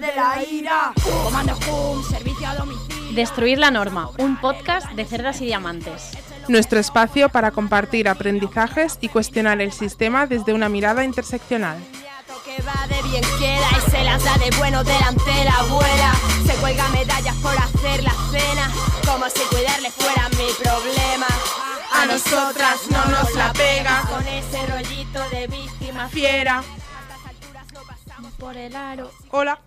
De la ira. Comando Hum, servicio a domicilio. Destruir la norma, un podcast de cerdas y diamantes. Nuestro espacio para compartir aprendizajes y cuestionar el sistema desde una mirada interseccional. Que va de bien quiera y se las da de bueno delante de la abuela. Se cuelga medallas por hacer la cena, como si cuidarle fuera mi problema. A nosotras no nos la pega. Con ese rollito de víctima Fiera. Por el aro. Hola,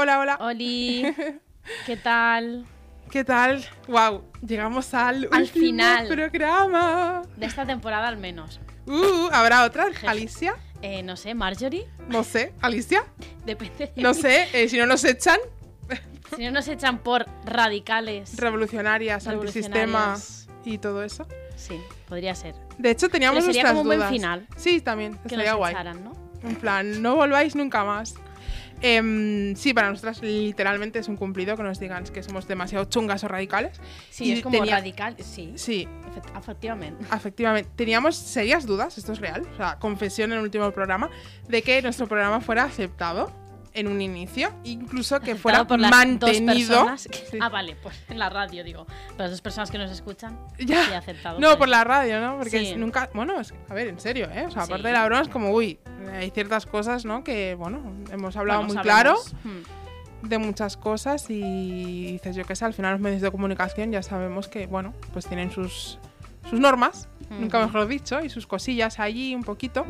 hola, hola. Oli, ¿qué tal? ¿Qué tal? Wow, llegamos al, Al último final. programa. De esta temporada al menos. Uh, ¿habrá otra? ¿Alicia? Eh, no sé, Marjorie, No sé, ¿Alicia? depende. de- No sé, eh, si no nos echan, Si no nos echan por radicales. revolucionarias, Revolucionarias. y todo eso. Sí, podría ser. De hecho, teníamos Pero sería nuestras como un buen final. Sí, también, Que estaría nos guay. echaran, ¿no? En plan, no volváis nunca más. Em, sí, para nosotras literalmente es un cumplido que nos digan que somos demasiado chungas o radicales. Sí, Y es como tenía- radical. Sí, Sí, efect- efectivamente. efectivamente. Teníamos serias dudas, esto es real, o sea, confesión en el último programa, de que nuestro programa fuera aceptado en un inicio, incluso que fuera por mantenido. Dos personas que- Sí. Ah, vale, pues en la radio digo. Pero las dos personas que nos escuchan, Ya. sí, aceptado. No, pues. por la radio, ¿no? Porque Sí. nunca. Bueno, es, a ver, en serio, ¿eh? O sea, aparte de la broma, es como, uy, hay ciertas cosas, ¿no? Que, bueno, hemos hablado Bueno, muy claro. Hmm. de muchas cosas y dices, yo qué sé, al final los medios de comunicación ya sabemos que, bueno, pues tienen sus, sus normas, nunca Ujú. mejor dicho, y sus cosillas allí un poquito,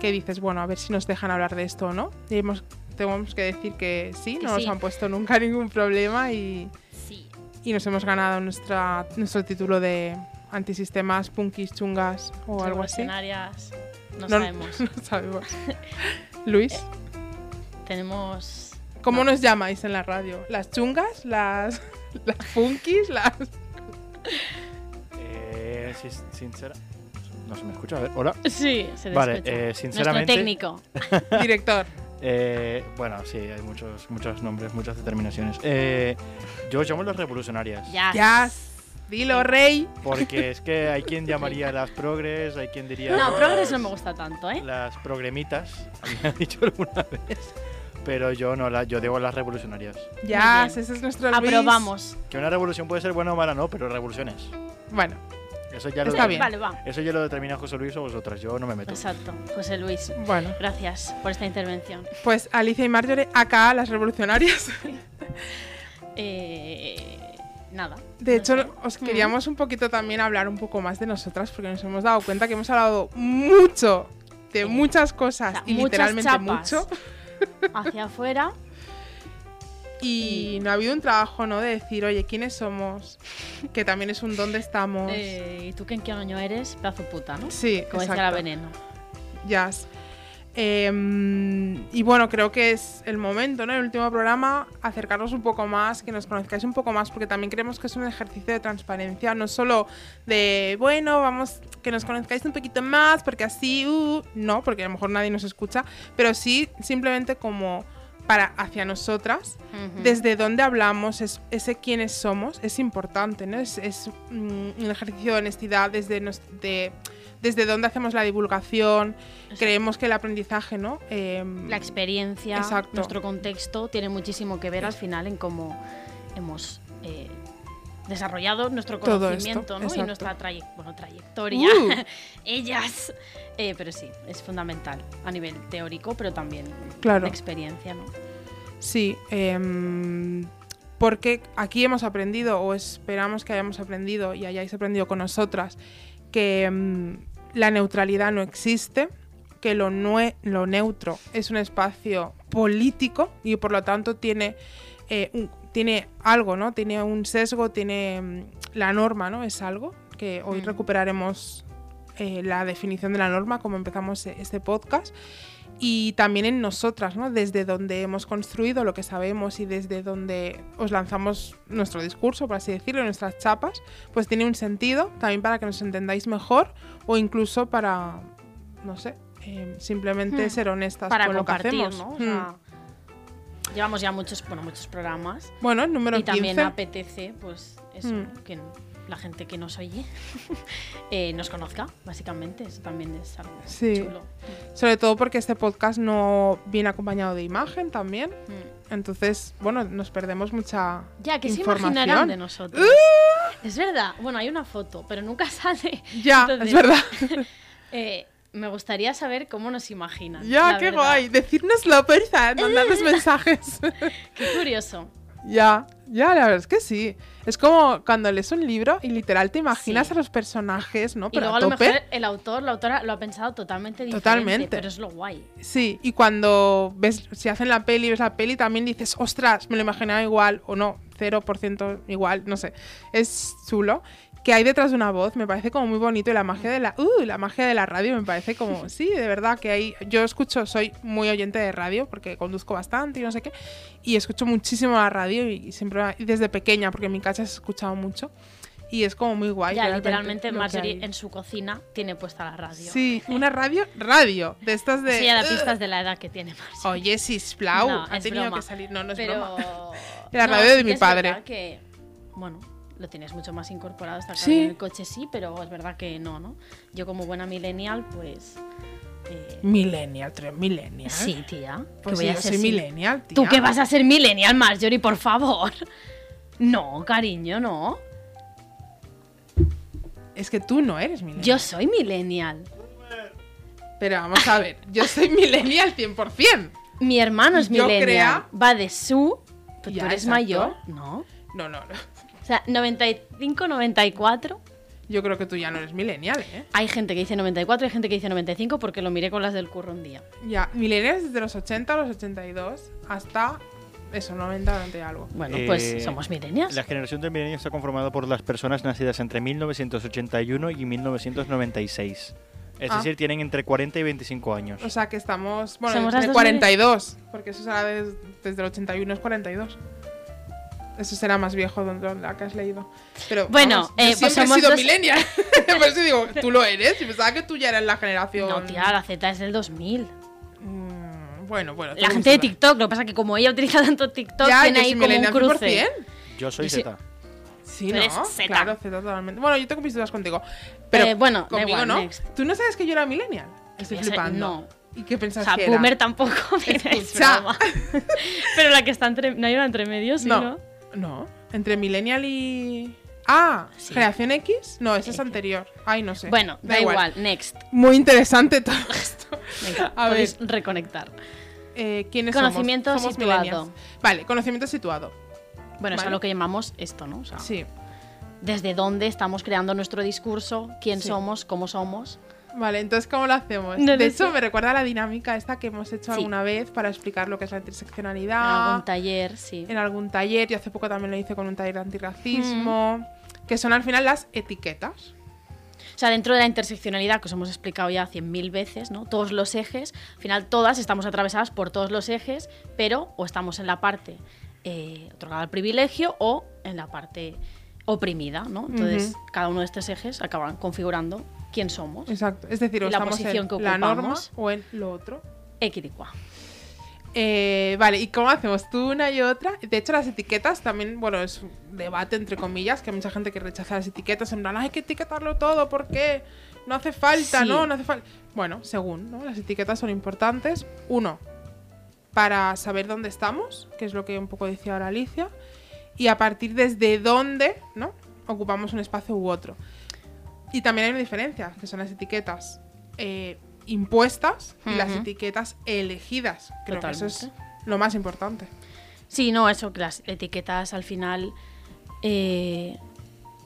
que dices, bueno, a ver si nos dejan hablar de esto o no. Y hemos, tenemos que decir que sí, Que no nos han puesto nunca ningún problema y, Sí. y nos hemos ganado nuestra, nuestro título de antisistemas, punkis, chungas o algo así. No, No- sabemos. No sabemos. Luis, Tenemos. ¿cómo no. nos llamáis en la radio? ¿Las chungas? ¿Las, las punkis? ¿Las...? Eh, si- sincera. No se me escucha, a ver, hola. Sí, se Vale, escucha. eh, Nuestro sinceramente- técnico. Director. Eh, bueno, sí, hay muchos, muchos nombres, muchas determinaciones. Eh, yo os llamo las revolucionarias. Ya. Ya. Dilo, rey. Porque es que hay quien llamaría las progres, hay quien diría No, Progress no me gusta tanto, ¿eh? las progremitas, me ha dicho alguna vez. Pero yo no, la, yo digo las revolucionarias. Ya, ese es nuestro Luis. Aprobamos. Que una revolución puede ser buena o mala, no, pero revoluciones. Bueno, Eso ya lo, Está bien. Vale, va. Eso ya lo determina José Luis o vosotras, yo no me meto. Exacto. José Luis, bueno. gracias por esta intervención. Pues Alicia y Marjorie, acá las revolucionarias. Eh, nada. De no hecho, sé. os queríamos un poquito también hablar un poco más de nosotras, porque nos hemos dado cuenta que hemos hablado mucho de muchas cosas O sea, y literalmente mucho. Hacia afuera. Y no ha habido un trabajo, ¿no? De decir, oye, ¿quiénes somos? Que también es un dónde estamos. Eh, ¿Y tú qué en qué año eres? Pedazo puta, ¿no? sí, Como decía la exacto. veneno. Jazz. Em, y bueno, creo que es el momento, ¿no? El último programa, acercarnos un poco más, que nos conozcáis un poco más, porque también creemos que es un ejercicio de transparencia, no solo de, bueno, vamos, que nos conozcáis un poquito más, porque así, uh, no, porque a lo mejor nadie nos escucha, pero sí simplemente como para hacia nosotras, desde dónde hablamos, es, ese quiénes somos, es importante, ¿no? Es, es, mm, un ejercicio de honestidad desde, nos- de- desde dónde hacemos la divulgación. Creemos que el aprendizaje, ¿no? Em, La experiencia, Exacto. nuestro contexto tiene muchísimo que ver al final en cómo hemos eh, desarrollado nuestro conocimiento esto, ¿no? y nuestra traye- bueno, trayectoria. Uh. Ellas. Eh, pero sí, es fundamental a nivel teórico, pero también Claro. de experiencia. ¿no? Sí, em, porque aquí hemos aprendido, o esperamos que hayamos aprendido y hayáis aprendido con nosotras, que em, la neutralidad no existe, que lo, nue- lo neutro es un espacio político y por lo tanto tiene, eh, un- tiene algo, ¿no? Tiene un sesgo, tiene em, la norma, ¿no? Es algo que hoy Mm. recuperaremos eh, la definición de la norma, como empezamos eh, este podcast, y también en nosotras, ¿no? Desde donde hemos construido lo que sabemos y desde donde os lanzamos nuestro discurso, por así decirlo, nuestras chapas, pues tiene un sentido también para que nos entendáis mejor o incluso para, no sé, eh, simplemente Hmm. ser honestas Para con lo que hacemos. ¿no? O Hmm. Llevamos ya muchos, bueno, muchos programas. Bueno, el número y también 15. apetece, pues, eso, Mm. que la gente que nos oye eh, nos conozca, básicamente. Eso también es algo Sí. chulo. Sobre todo porque este podcast no viene acompañado de imagen también. Mm. Entonces, bueno, nos perdemos mucha Ya, que se información. imaginarán de nosotros? Es verdad. Bueno, hay una foto, pero nunca sale. Ya, Entonces, es verdad. eh, me gustaría saber cómo nos imaginan. ya, qué verdad. guay. Decírnoslo, porfa, mandadnos mensajes. Qué curioso. ya, ya, la verdad es que sí. Es como cuando lees un libro y literal te imaginas Sí. a los personajes, ¿no? Y Pero luego a a lo tope. mejor el autor, la autora lo ha pensado totalmente diferente. Totalmente. Pero es lo guay. Sí, y cuando ves, si hacen la peli, ves la peli, también dices, ostras, me lo imaginaba igual, o no, 0% igual, no sé. Es chulo. Que hay detrás de una voz, me parece como muy bonito. Y la magia de la. Uh, la magia de la radio me parece como. Sí, de verdad que hay. Yo escucho, soy muy oyente de radio, porque conduzco bastante y no sé qué. Y escucho muchísimo la radio y, siempre. Y desde pequeña, porque en mi casa se ha escuchado mucho. Y es como muy guay. ya, realmente literalmente Marjorie en su cocina tiene puesta la radio. Sí, una radio, radio. De estas de. Sí, ya da pistas de la edad que tiene Marjorie. Oye, Sisplau, No, ha es tenido broma. que salir. No, no es pero... broma. La radio de sí mi padre. verdad que, bueno, lo tienes mucho más incorporado. Está claro Sí. en el coche sí, pero es verdad que no, ¿no? Yo como buena millennial, pues... eh, Millennial, tres millennial. sí, tía. ¿qué Pues voy sí, a yo ser soy millennial, tía. ¿Tú qué vas a ser millennial, Marjorie, por favor? No, cariño, no. Es que tú no eres millennial. Yo soy millennial. Pero vamos a ver, yo soy millennial 100%. Mi hermano es Yo millennial. crea- Va de su... Pero Ya, tú eres exacto. mayor, ¿no? No, no, no. O sea, 95, 94. Yo creo que tú ya no eres millennial, ¿eh? Hay gente que dice 94 y hay gente que dice 95 porque lo miré con las del curro un día. Ya, millennials desde los 80 a los 82 hasta eso, 90, 90 y algo. Bueno, Eh, pues somos millennials. La generación del milenio está conformada por las personas nacidas entre 1981 y 1996. Es Ah. decir, tienen entre 40 y 25 años. O sea que estamos, bueno, de dos 42, porque eso será des- desde el 81 es 42. Eso será más viejo donde la que has leído. Pero Bueno, vamos, yo eh, pues siempre somos he sido dos- millennial. Por eso digo, tú lo eres. Y pensaba que tú ya eras la generación. No, tía, la Z es del 2000. Mm, bueno, bueno. La te gente de. TikTok, lo que pasa es que como ella utiliza tanto TikTok, Ya, tiene ahí como un cruce. 100%. Yo soy Z. Sí, ¿no? Z. Claro, Z totalmente. Bueno, yo tengo mis dudas contigo. Pero Eh, bueno, conmigo igual, no. next. ¿Tú no sabes que yo era millennial? Estoy flipando. no. ¿Y qué O pensás sea, que era? boomer tampoco, mira, es broma. Pero la que está entre... No hay una entre medio, ¿sí, no. no? No. Entre millennial y... Ah, Sí. generación X. No, esa es anterior. Ay, no sé. Bueno, da, igual. next. Muy interesante todo esto. Venga, A podéis reconectar. Eh, ¿Quiénes Conocimiento somos? Somos situado. Vale, conocimiento situado. Bueno, eso es lo que llamamos esto, ¿no? O sea, Sí. desde dónde estamos creando nuestro discurso, quién Sí. somos, cómo somos. Vale, entonces, ¿cómo lo hacemos? No de hecho, sé. me recuerda a la dinámica esta que hemos hecho Sí. alguna vez para explicar lo que es la En interseccionalidad. algún taller, sí. en algún taller. Yo hace poco también lo hice con un taller de antirracismo. Que son al final las etiquetas. O sea, dentro de la interseccionalidad, que os hemos explicado ya cien mil veces, ¿no? Todos los ejes, al final todas estamos atravesadas por todos los ejes, pero o estamos en la parte eh, otorgada al privilegio o en la parte oprimida, ¿no? Entonces, cada uno de estos ejes acaban configurando quién somos. Exacto. Es decir, o la posición en que la norma ocupamos. o en lo otro. Equidicua. Eh, vale, ¿y cómo hacemos? Tú una y otra. De hecho, las etiquetas también, bueno, es un debate entre comillas, que hay mucha gente que rechaza las etiquetas, en plan, "Ay, hay que etiquetarlo todo, ¿por qué? No hace falta, Sí. ¿no? No hace falta. Bueno, según, ¿no? Las etiquetas son importantes. Uno, para saber dónde estamos, que es lo que un poco decía ahora Alicia, y a partir desde dónde, ¿no? Ocupamos un espacio u otro. Y también hay una diferencia, que son las etiquetas eh, impuestas y las etiquetas elegidas. Creo que eso es lo más importante. Sí, no, eso, que las etiquetas al final. eh,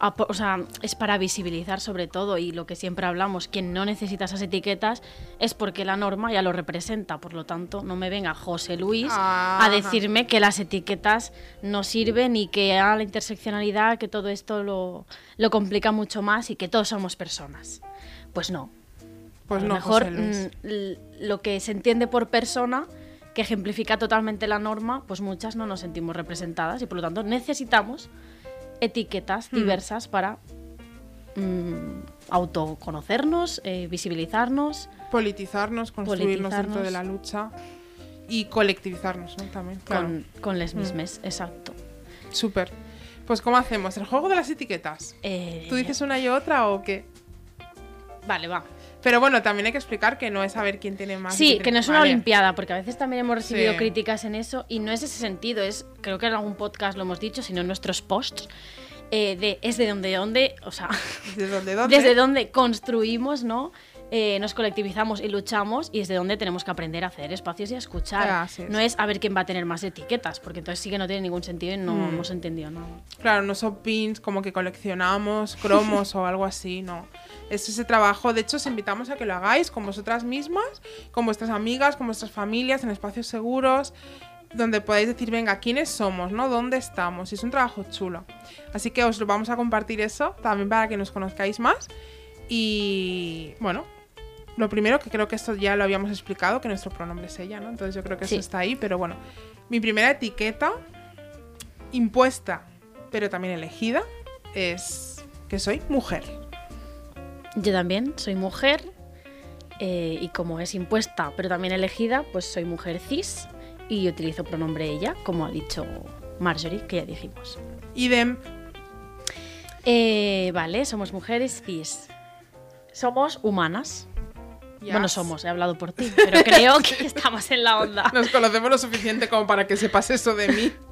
o sea, es para visibilizar sobre todo y lo que siempre hablamos, quien no necesita esas etiquetas es porque la norma ya lo representa, por lo tanto no me venga José Luis a Ajá. decirme que las etiquetas no sirven y que a la interseccionalidad, que todo esto lo, lo complica mucho más y que todos somos personas. Pues no. Pues a lo no, mejor José Luis. mm, lo que se entiende por persona, que ejemplifica totalmente la norma, pues muchas no nos sentimos representadas y por lo tanto necesitamos etiquetas Hmm. diversas para mm, autoconocernos, eh, visibilizarnos. Politizarnos, construirnos dentro de la lucha y colectivizarnos, ¿no? También, claro. Con, con Hmm. les mismes, exacto. Súper. Pues ¿cómo hacemos? ¿El juego de las etiquetas? Eh, ¿Tú dices una y otra o qué? Vale, va. Pero bueno, también hay que explicar que no es saber quién tiene más. Sí, que no es una Vale. olimpiada, porque a veces también hemos recibido Sí. críticas en eso y no es ese sentido, es, creo que en algún podcast lo hemos dicho, sino en nuestros posts, eh, de es de donde, donde, o sea, ¿Desde dónde? dónde? desde donde construimos, ¿no? Eh, nos colectivizamos y luchamos y es de donde tenemos que aprender a hacer espacios y a escuchar. Ah, así es. No es a ver quién va a tener más etiquetas, porque entonces sí que no tiene ningún sentido y no Mm. hemos entendido nada. Claro, no son pins como que coleccionamos, cromos o algo así, no. Es ese trabajo. De hecho, os invitamos a que lo hagáis con vosotras mismas, con vuestras amigas, con vuestras familias, en espacios seguros, donde podáis decir, venga, ¿quiénes somos? ¿no? ¿Dónde estamos? Y es un trabajo chulo. Así que os lo vamos a compartir eso, también para que nos conozcáis más. Y bueno, lo primero que creo que esto ya lo habíamos explicado, que nuestro pronombre es ella, ¿no? Entonces yo creo que eso está ahí, pero bueno. Mi primera etiqueta impuesta, pero también elegida, es que soy mujer. Yo también soy mujer eh, y como es impuesta pero también elegida, pues soy mujer cis y utilizo pronombre ella, como ha dicho Marjorie, que ya dijimos. Idem, Eh, vale, somos mujeres cis. Somos humanas. Yes. Bueno, somos, he hablado por ti, pero creo que estamos en la onda. nos conocemos lo suficiente como para que sepas eso de mí.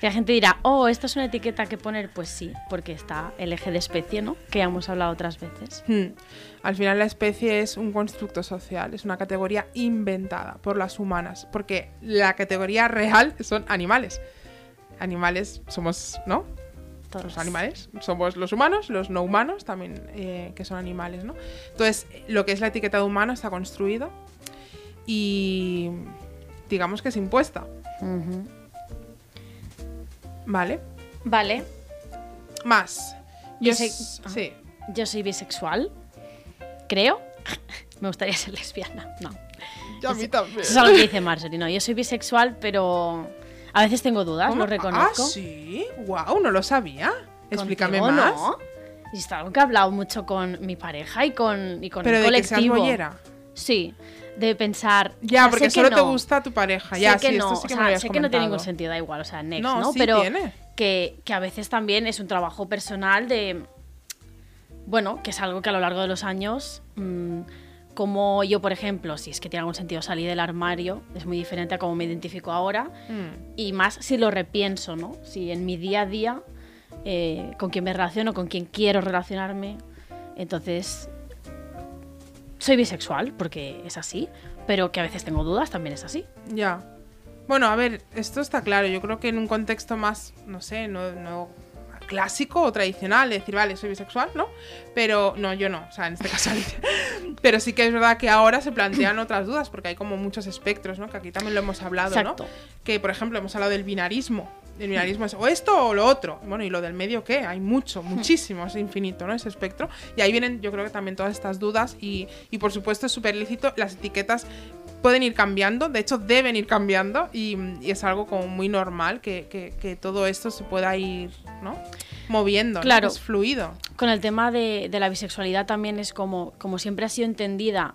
Que la gente dirá, oh, ¿esto es una etiqueta que poner? Pues sí, porque está el eje de especie, ¿no? Que ya hemos hablado otras veces. Hmm. Al final la especie es un constructo social, es una categoría inventada por las humanas, porque la categoría real son animales. Animales somos, ¿no? Todos. los animales. Somos los humanos, los no humanos también, eh, que son animales, ¿no? Entonces, lo que es la etiqueta de humano está construido y digamos que es impuesta, Ujú. ¿Vale? Vale, Más. Yo Yo sé- s- ah. Sí. yo soy bisexual, creo. Me gustaría ser lesbiana, no. Yo a mí también. Eso es algo que dice Marjorie, no, yo soy bisexual, pero a veces tengo dudas, ¿Cómo? lo reconozco. Ah, sí. Wow, no lo sabía. Explícame más. ¿no? Y es algo que he hablado mucho con mi pareja y con, y con Pero el de que seas colectivo. bollera. Sí, de pensar. Ya, porque solo te no. gusta tu pareja. Sé Ya, que sí, no, esto sí que o me lo sea, sé que no tiene ningún sentido, da igual, o sea, next, No, ¿no? sí Pero tiene. Que, que a veces también es un trabajo personal de. Bueno, que es algo que a lo largo de los años. mm, como yo, por ejemplo, si es que tiene algún sentido salir del armario, es muy diferente a cómo me identifico ahora. Mm. Y más si lo repienso, ¿no? Si en mi día a día, eh, con quién me relaciono, con quién quiero relacionarme. Entonces, soy bisexual, porque es así, pero que a veces tengo dudas, también es así. Ya. Bueno, a ver, esto está claro. Yo creo que en un contexto más, no sé, no, no clásico o tradicional, de decir, vale, soy bisexual, ¿no? Pero no, yo no, o sea, en este caso. Pero sí que es verdad que ahora se plantean otras dudas, porque hay como muchos espectros, ¿no? Que aquí también lo hemos hablado, Exacto. ¿no? Que, por ejemplo, hemos hablado del binarismo. El binarismo es o esto o lo otro. Bueno, ¿y lo del medio qué? Hay mucho, muchísimo, es infinito, ¿no? Ese espectro. Y ahí vienen, yo creo que también todas estas dudas y, y por supuesto, es súper lícito. Las etiquetas pueden ir cambiando, de hecho deben ir cambiando y, y es algo como muy normal que, que- que todo esto se pueda ir, ¿no? Moviendo, ¿no? Claro. Es fluido. Con el tema de, de la bisexualidad también es como, como siempre ha sido entendida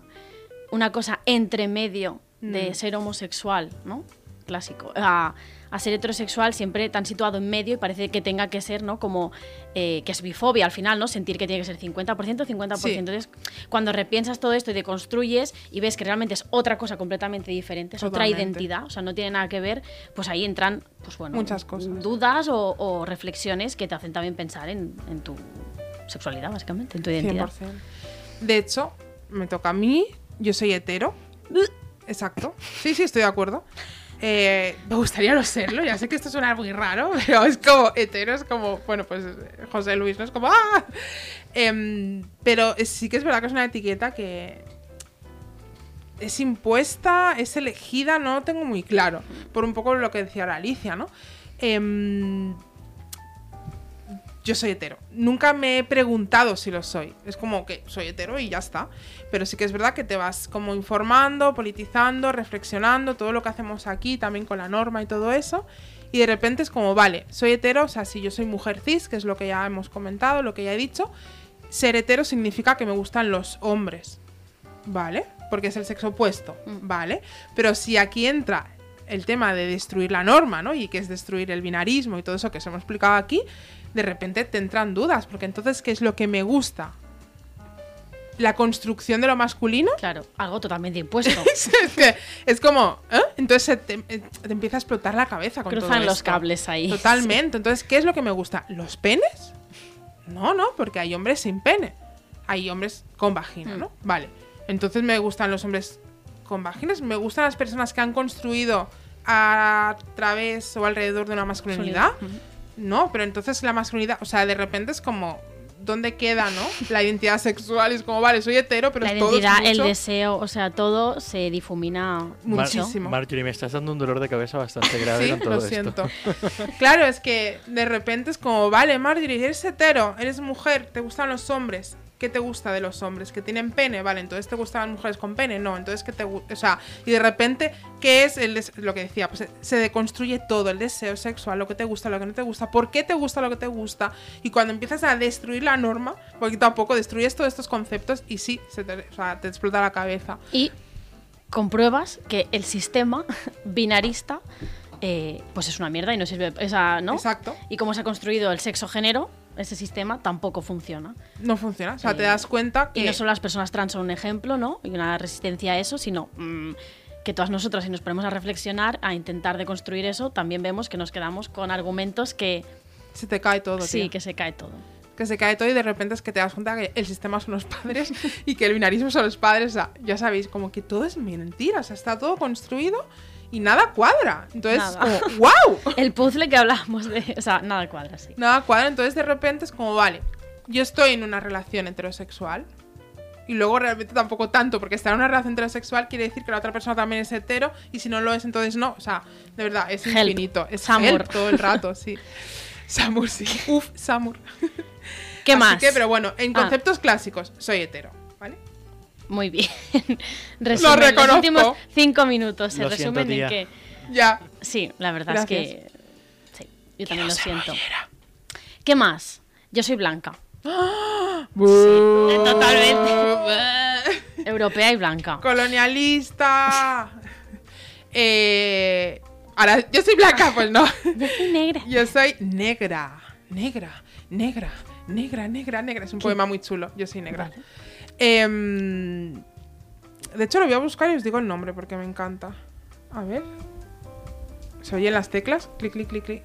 una cosa entre medio de Mm. ser homosexual, ¿no? Clásico. A, a ser heterosexual siempre tan situado en medio y parece que tenga que ser, ¿no? Como eh, que es bifobia al final, ¿no? Sentir que tiene que ser 50%, 50%. Sí. Entonces, cuando repiensas todo esto y deconstruyes y ves que realmente es otra cosa completamente diferente, es otra Totalmente. identidad, o sea, no tiene nada que ver, pues ahí entran, pues bueno, Muchas cosas. dudas o, o reflexiones que te hacen también pensar en, en tu sexualidad, básicamente, en tu identidad. 100%. De hecho, me toca a mí, yo soy hetero. Exacto. Sí, sí, estoy de acuerdo. Eh, me gustaría no serlo, ya sé que esto suena muy raro, pero es como hetero, es como, bueno, pues José Luis, ¿no? Es como, ¡ah! Em, pero sí que es verdad que es una etiqueta que es impuesta, es elegida, no lo tengo muy claro, por un poco lo que decía ahora Alicia, ¿no? Em, yo soy hetero. Nunca me he preguntado si lo soy. Es como que soy hetero y ya está. Pero sí que es verdad que te vas como informando, politizando, reflexionando, todo lo que hacemos aquí, también con la norma y todo eso. Y de repente es como, vale, soy hetero, o sea, si yo soy mujer cis, que es lo que ya hemos comentado, lo que ya he dicho, ser hetero significa que me gustan los hombres. ¿Vale? Porque es el sexo opuesto. Mm. ¿Vale? Pero si aquí entra el tema de destruir la norma, ¿no? Y que es destruir el binarismo y todo eso que se hemos explicado aquí, de repente te entran dudas, porque entonces, ¿qué es lo que me gusta? ¿La construcción de lo masculino? Claro, algo totalmente impuesto. es, que es como, ¿eh? Entonces te, eh, te empieza a explotar la cabeza con todo Cruzan los esto. cables ahí. Totalmente. Entonces, ¿qué es lo que me gusta? ¿Los penes? No, no, porque hay hombres sin pene. Hay hombres con vagina, Mm. ¿no? Vale. Entonces me gustan los hombres con vaginas. Me gustan las personas que han construido a través o alrededor de una masculinidad. No, pero entonces la masculinidad, o sea, de repente es como, ¿dónde queda, no? La identidad sexual es como, vale, soy hetero, pero La todo es identidad, el deseo, o sea, todo se difumina Mar-. Muchísimo. Marjorie, me estás dando un dolor de cabeza bastante grave Sí, con todo lo esto. siento. claro, es que de repente es como, vale, Marjorie, eres hetero, eres mujer, te gustan los hombres. ¿Qué te gusta de los hombres? ¿Que tienen pene? Vale, entonces te gustan las mujeres con pene. No, entonces que te gu- O sea, y de repente, ¿qué es el lo que decía? Pues se- deconstruye todo, el deseo sexual, lo que te gusta, lo que no te gusta, por qué te gusta lo que te gusta. Y cuando empiezas a destruir la norma, poquito a poco destruyes todos estos conceptos y sí, se te, o sea, te explota la cabeza. Y compruebas que el sistema binarista eh, pues es una mierda y no sirve. O sea, ¿no? Exacto. Y cómo se ha construido el sexo-género, ese sistema tampoco funciona. No funciona. O sea, te Eh, das cuenta que. Y no solo las personas trans son un ejemplo, ¿no? Y una resistencia a eso, sino mm, que todas nosotras, si nos ponemos a reflexionar, a intentar deconstruir eso, también vemos que nos quedamos con argumentos que Se te cae todo, sí, tío. que se cae todo. que se cae todo y de repente es que te das cuenta que el sistema son los padres y que el binarismo son los padres. O sea, ya sabéis, como que todo es mentira. O sea, está todo construido y nada cuadra. Entonces, Nada. como, ¡wow! El puzzle que hablábamos de. O sea, nada cuadra, sí. Nada cuadra. Entonces, de repente es como, vale, yo estoy en una relación heterosexual. Y luego realmente tampoco tanto, porque estar en una relación heterosexual quiere decir que la otra persona también es hetero, y si no lo es, entonces no. O sea, de verdad, es Help. infinito. Es Samur. help todo el rato, sí. Samur, sí. Uf, Samur. ¿Qué Así más? que, pero bueno, en Ah. conceptos clásicos, soy hetero. Muy bien. Resumen, reconozco. Los últimos cinco minutos se Lo siento, resumen en tía. que. Ya. Sí, la verdad es que. Sí, yo también lo siento. ¿Qué más? Yo soy blanca. Buh. Totalmente. Europea y blanca. Colonialista. eh, ahora, yo soy blanca, pues no. Yo soy negra. Yo soy negra. Negra, negra, negra, negra, negra. Es un poema muy chulo. Yo soy negra. Vale. Em, de hecho, lo voy a buscar y os digo el nombre porque me encanta. A ver. ¿Se oyen las teclas? Clic, clic, clic, clic.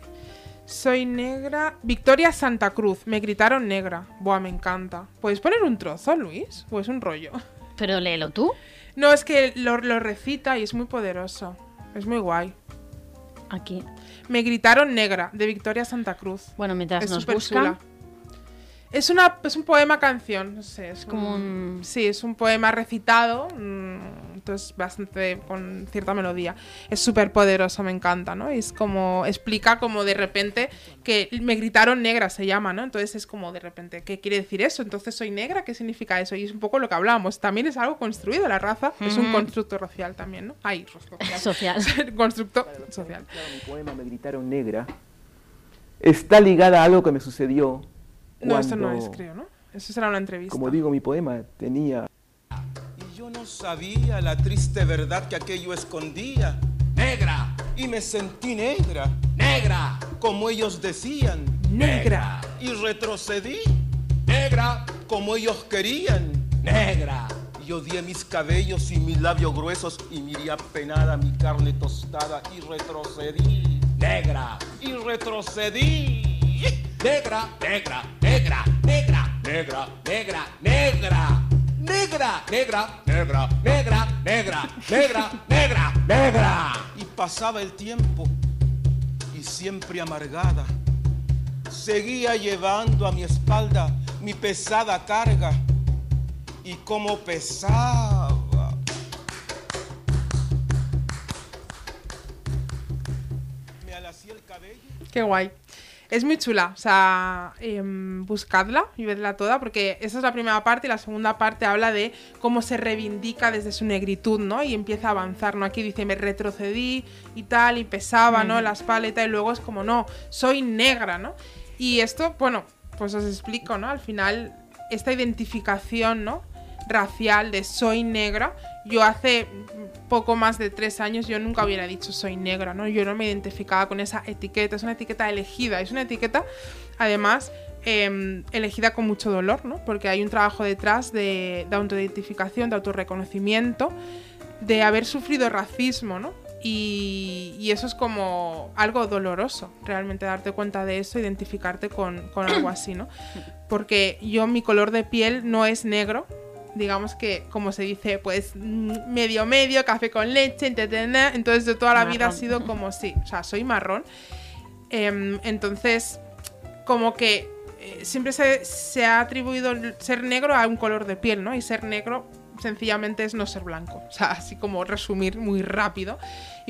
Soy negra. Victoria Santa Cruz. Me gritaron negra. Buah, me encanta. ¿Puedes poner un trozo, Luis? ¿O es un rollo? Pero léelo tú. No, es que lo, lo recita y es muy poderoso. Es muy guay. Aquí. Me gritaron negra, de Victoria Santa Cruz. Bueno, mientras es nos buscan. chula. Es, una, es un poema canción, no sé. Es como un- Sí, es un poema recitado. mm, Entonces, bastante con cierta melodía. Es súper poderoso, me encanta, ¿no? Es como. Explica como de repente que me gritaron negra, se llama, ¿no? Entonces es como de repente, ¿qué quiere decir eso? Entonces soy negra, ¿qué significa eso? Y es un poco lo que hablábamos. También es algo construido, la raza. Es un Mm. constructo racial también, ¿no? Ay, social. Social. constructo social. Claro, mi poema Me gritaron negra está ligada a algo que me sucedió. No, esto no es, creo, ¿no? Eso será una entrevista. Como digo, mi poema tenía Y yo no sabía la triste verdad que aquello escondía. Negra. Y me sentí negra. Negra. Como ellos decían. Negra. Y retrocedí. Negra. Como ellos querían. Negra. Y odié mis cabellos y mis labios gruesos y miré apenada mi carne tostada y retrocedí. Negra. Y retrocedí. Negra, negra, negra, negra, negra, negra, negra. Negra, negra, negra, negra, negra, negra, negra, negra. Y pasaba el tiempo y siempre amargada. Seguía llevando a mi espalda mi pesada carga. Y como pesaba. Me alacía el cabello. Qué guay. Es muy chula, o sea, em, buscadla y vedla toda, porque esa es la primera parte y la segunda parte habla de cómo se reivindica desde su negritud, ¿no? Y empieza a avanzar, ¿no? Aquí dice, me retrocedí y tal, y pesaba, ¿no? La espalda y tal, y luego es como, no, soy negra, ¿no? Y esto, bueno, pues os explico, ¿no? Al final, esta identificación, ¿no? Racial de soy negra, yo hace poco más de tres años yo nunca hubiera dicho soy negra, ¿no? Yo no me identificaba con esa etiqueta, es una etiqueta elegida, es una etiqueta, además, em, elegida con mucho dolor, ¿no? Porque hay un trabajo detrás de, de autoidentificación, de autorreconocimiento, de haber sufrido racismo, ¿no? Y, eso es como algo doloroso, realmente darte cuenta de eso, identificarte con, con algo así, ¿no? Porque yo, mi color de piel no es negro, digamos que, como se dice, pues mm, medio medio, café con leche, entretener. Entonces, de toda la vida ha sido como sí, o sea, soy marrón. Em, entonces, como que eh, siempre se, se ha atribuido ser negro a un color de piel, ¿no? Y ser negro sencillamente es no ser blanco. O sea, así como resumir muy rápido.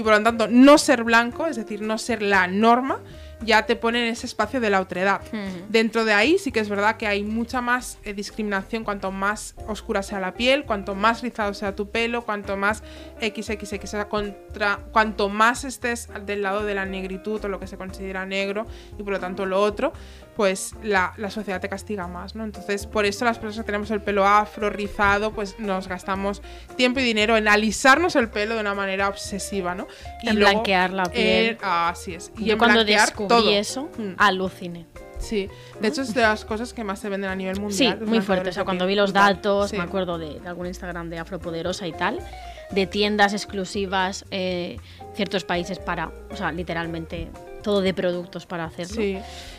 Y por lo tanto, no ser blanco, es decir, no ser la norma, ya te pone en ese espacio de la otredad. Dentro de ahí sí que es verdad que hay mucha más eh, discriminación cuanto más oscura sea la piel, cuanto más rizado sea tu pelo, cuanto más XXX sea contra, cuanto más estés del lado de la negritud o lo que se considera negro y por lo tanto lo otro, pues la, la sociedad te castiga más, ¿no? Entonces, por eso las personas que tenemos el pelo afro, rizado, pues nos gastamos tiempo y dinero en alisarnos el pelo de una manera obsesiva, ¿no? En blanquear la piel. eh, así es. Y Yo en cuando descubrí todo. eso, Mm. aluciné. Sí, de hecho es de las cosas que más se venden a nivel Sí, mundial. los muy fuerte. O sea, cuando vi los datos, Sí. me acuerdo de, de algún Instagram de Afropoderosa y tal, de tiendas exclusivas, eh, ciertos países para, o sea, literalmente todo de productos para hacerlo. Sí,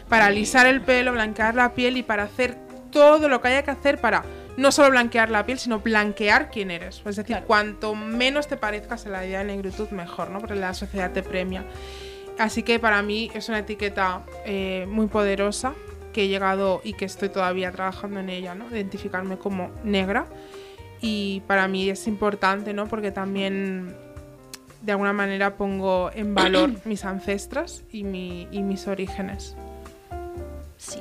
para alisar el pelo, blanquear la piel y para hacer todo lo que haya que hacer para no solo blanquear la piel, sino blanquear quién eres. Es decir, cuanto menos te parezcas a la idea de negritud, mejor, ¿no? Porque la sociedad te premia. Así que para mí es una etiqueta eh, muy poderosa que he llegado y que estoy todavía trabajando en ella, ¿no? Identificarme como negra. Y para mí es importante, ¿no? Porque también de alguna manera pongo en valor mis ancestras y, mi- y mis orígenes. Sí.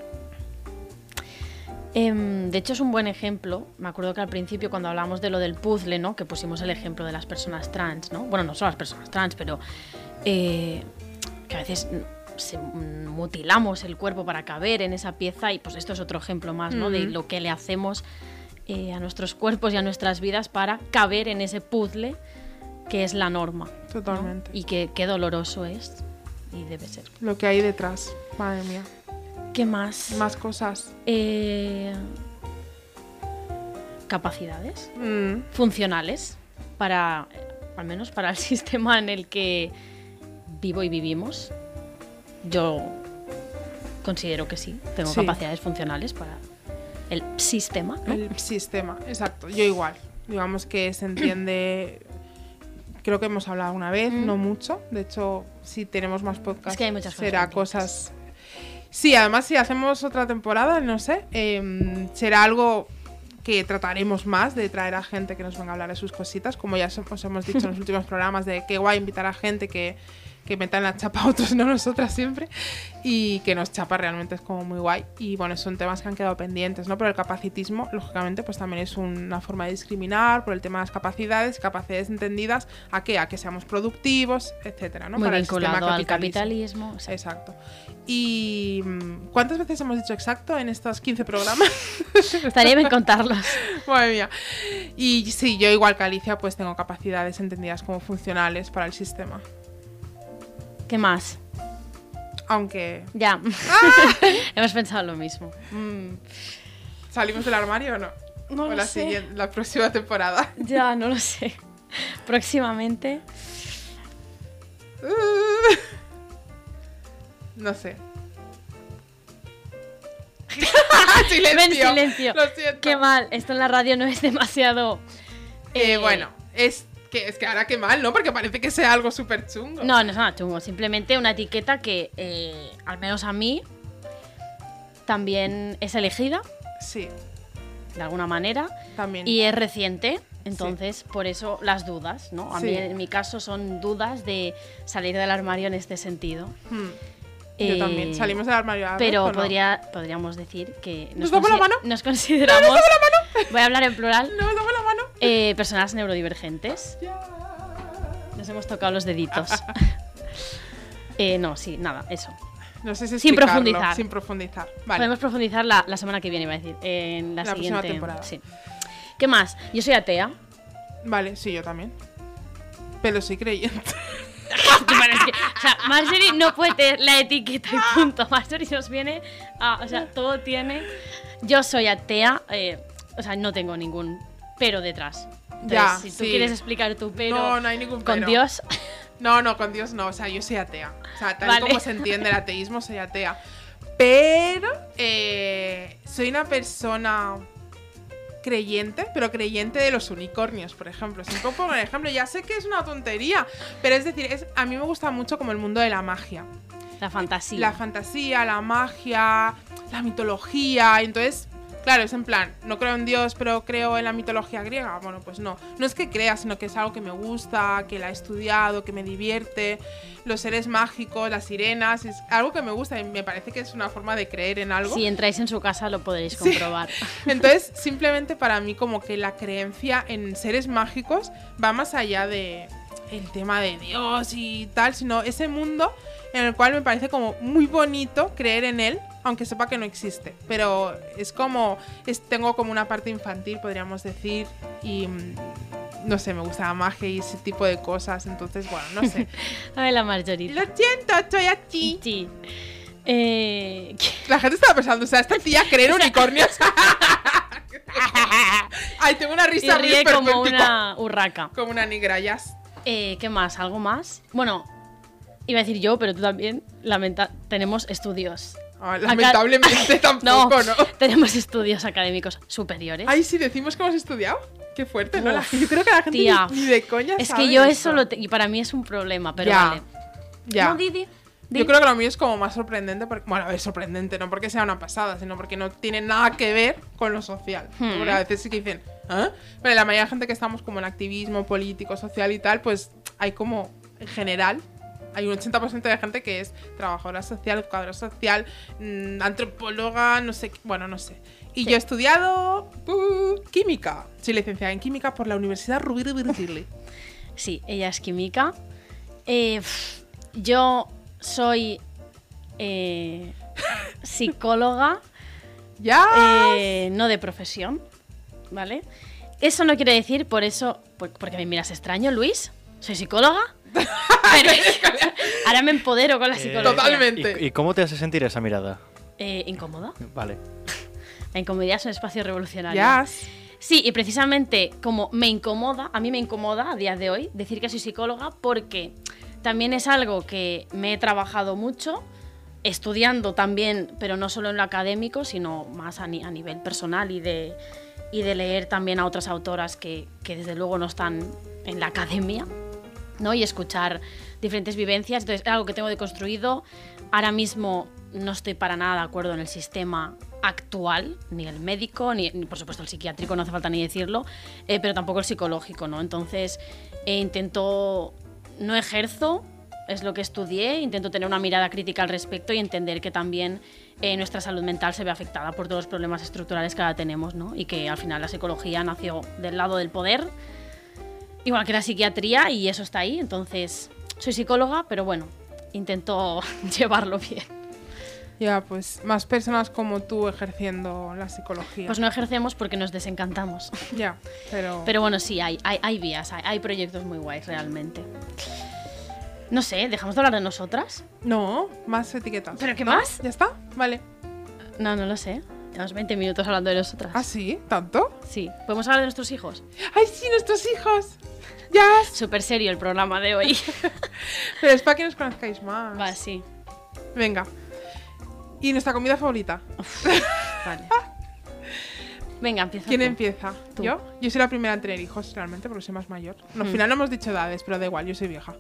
Em, de hecho, es un buen ejemplo. Me acuerdo que al principio, cuando hablamos de lo del puzzle, ¿no? Que pusimos el ejemplo de las personas trans, ¿no? Bueno, no son las personas trans, pero eh, que a veces se- mutilamos el cuerpo para caber en esa pieza y pues esto es otro ejemplo más, ¿no? De Ujú. lo que le hacemos eh, a nuestros cuerpos y a nuestras vidas para caber en ese puzzle que es la norma. ¿no? Totalmente. Y que qué doloroso es y debe ser. Lo que hay detrás, madre mía. ¿Qué más? Más cosas. Eh, capacidades Mm, funcionales para, al menos para el sistema en el que vivo y vivimos. Yo considero que sí, tengo Sí. capacidades funcionales para el sistema. ¿no? El sistema, exacto. Yo igual. Digamos que se entiende. Creo que hemos hablado una vez, no mucho. De hecho, si tenemos más podcasts, Mm. Es que hay muchas será cosas. Sí, además, si hacemos otra temporada, no sé, em, será algo que trataremos más de traer a gente que nos venga a hablar de sus cositas, como ya os os hemos dicho en los últimos programas, de qué guay invitar a gente que, que metan la chapa a otros, no nosotras siempre, y que nos chapa realmente es como muy guay. Y bueno, son temas que han quedado pendientes, ¿no? Pero el capacitismo, lógicamente, pues también es una forma de discriminar por el tema de las capacidades, capacidades entendidas a qué, a que seamos productivos, etcétera, ¿no? Muy Para el sistema al capitalismo. o sea, Exacto. ¿Y mm, cuántas veces hemos dicho exacto en estos 15 programas? Estaría bien contarlos. Madre mía. Y sí, yo igual que Alicia, pues tengo capacidades entendidas como funcionales para el sistema. ¿Qué más? Aunque. Ya. Hemos pensado lo mismo. Mm, ¿Salimos del armario o no? No o lo la, sé. siguiente- la próxima temporada. Ya, no lo sé. Próximamente. no sé. Ven, silencio. Lo siento. Qué mal. Esto en la radio no es demasiado. Eh, eh, bueno, es que, es que ahora qué mal, ¿no? Porque parece que sea algo súper chungo. No, no es nada chungo. Simplemente una etiqueta que, eh, al menos a mí, también es elegida, Sí, de alguna manera, también. y es reciente. Entonces, por eso las dudas, ¿no? A Sí. mí, en mi caso, son dudas de salir del armario en este sentido. Hmm. Yo Eh, también. Salimos del armario a la Pero ¿o no? podría, podríamos decir que ¿Nos damos la mano? nos consideramos. Voy a hablar en plural. No, la mano. Eh, personas neurodivergentes. Nos hemos tocado los deditos. Eh, no, sí, nada, eso. No sé si Sin profundizar. Sin profundizar. Vale. Podemos profundizar la, la semana que viene, iba a decir. En la, siguiente temporada. Sí. ¿Qué más? Yo soy atea. Vale, sí, yo también. Pero soy creyente. Que, o sea, Marjorie no puede tener la etiqueta y punto. Marjorie nos viene a. O sea, todo tiene. Yo soy atea. eh, o sea, no tengo ningún pero detrás. Entonces, Ya, si tú sí. quieres explicar tu pero no, no hay ningún con pero. Dios, No, no, con Dios no. O sea, yo soy atea. O sea, tal Vale. como se entiende el ateísmo, soy atea. Pero eh, soy una persona creyente, pero creyente de los unicornios, por ejemplo. Siempre pongo el ejemplo. Ya sé que es una tontería, pero es decir, es, a mí me gusta mucho como el mundo de la magia. la fantasía. La fantasía, la magia, la mitología. Entonces, claro, es en plan, no creo en Dios, pero creo en la mitología griega. Bueno, pues no. No es que crea, sino que es algo que me gusta, que la he estudiado, que me divierte. Los seres mágicos, las sirenas, es algo que me gusta y me parece que es una forma de creer en algo. Si entráis en su casa lo podréis Sí. comprobar. Entonces, simplemente para mí como que la creencia en seres mágicos va más allá de el tema de Dios y tal, sino ese mundo en el cual me parece como muy bonito creer en él, aunque sepa que no existe. Pero es como, es, tengo como una parte infantil, podríamos decir, y mm, no sé, me gusta la magia y ese tipo de cosas, entonces, bueno, no sé. Ay, la Marjorita. Lo siento, estoy aquí. Sí. Eh, La gente estaba pensando, o sea, esta tía cree en unicornios. Ay, tengo una y risa muy ríe como una urraca. Como una negra, ya. Eh, ¿Qué más? ¿Algo más? Bueno, iba a decir yo, pero tú también. Lamenta tenemos estudios. Ah, lamentablemente No, tampoco, ¿no? tenemos estudios académicos superiores. Ay, sí, decimos que hemos estudiado. Qué fuerte, ¿no? La- yo creo que la gente tía. ni, ni de coña es sabe que yo eso lo te- y para mí es un problema, pero Ya. vale. Ya. No. Yo creo que lo mío es como más sorprendente. Porque, bueno, a ver, sorprendente, no porque sea una pasada, sino porque no tiene nada que ver con lo social. Hmm. Porque a veces sí que dicen, ¿ah? Pero la mayoría de gente que estamos como en activismo político, social y tal, pues hay como, en general, hay un 80% de gente que es trabajadora social, educadora social, mm, antropóloga, no sé, bueno, no sé. Y yo he estudiado uh, química. Soy licenciada en química por la Universidad i Virgili. Sí, ella es química. Eh, yo soy eh, psicóloga, ¡Ya! eh, no de profesión, ¿vale? Eso no quiere decir, por eso, por- porque me miras extraño, Luis. ¿Soy psicóloga? Pero ahora me empodero con la Eh, psicología. Totalmente. ¿y, y cómo te hace sentir esa mirada? Eh, ¿Incómoda? Vale. La incomodidad es un espacio revolucionario. ¡Ya! Sí, y precisamente como me incomoda, a mí me incomoda a día de hoy decir que soy psicóloga porque también es algo que me he trabajado mucho, estudiando también, pero no solo en lo académico, sino más a, ni- a nivel personal y de, y de leer también a otras autoras que, que desde luego no están en la academia. ¿No? y escuchar diferentes vivencias. Entonces, es algo que tengo deconstruido. Ahora mismo no estoy para nada de acuerdo en el sistema actual, ni el médico, ni, ni, por supuesto el psiquiátrico, no hace falta ni decirlo, eh, pero tampoco el psicológico, ¿no? Entonces, eh, intento, no ejerzo, es lo que estudié, intento tener una mirada crítica al respecto y entender que también eh, nuestra salud mental se ve afectada por todos los problemas estructurales que ahora tenemos, ¿no? Y que al final la psicología nació del lado del poder, igual que la psiquiatría, y eso está ahí. Entonces, soy psicóloga, pero bueno, intento llevarlo bien. Ya, pues más personas como tú ejerciendo la psicología. Pues no ejercemos porque nos desencantamos. Ya, pero... Pero bueno, sí, hay, hay, hay vías, hay, hay proyectos muy guays realmente. No sé, ¿dejamos de hablar de nosotras? No, más etiquetas. ¿Pero qué ¿No? más? ¿Ya está? Vale. No, no lo sé. Llevamos 20 minutos hablando de nosotras. ¿Ah, sí? ¿Tanto? Sí. ¿Podemos hablar de nuestros hijos? ¡Ay, sí, nuestros hijos! Súper serio el programa de hoy. Pero es para que nos conozcáis más. Va, sí. Venga. ¿Y nuestra comida favorita? Vale. Venga, empieza. ¿Quién tú. empieza? Tú. ¿Yo? Yo soy la primera en tener hijos, realmente, porque soy más mayor. No, Al Hmm. final no hemos dicho edades, pero da igual, yo soy vieja.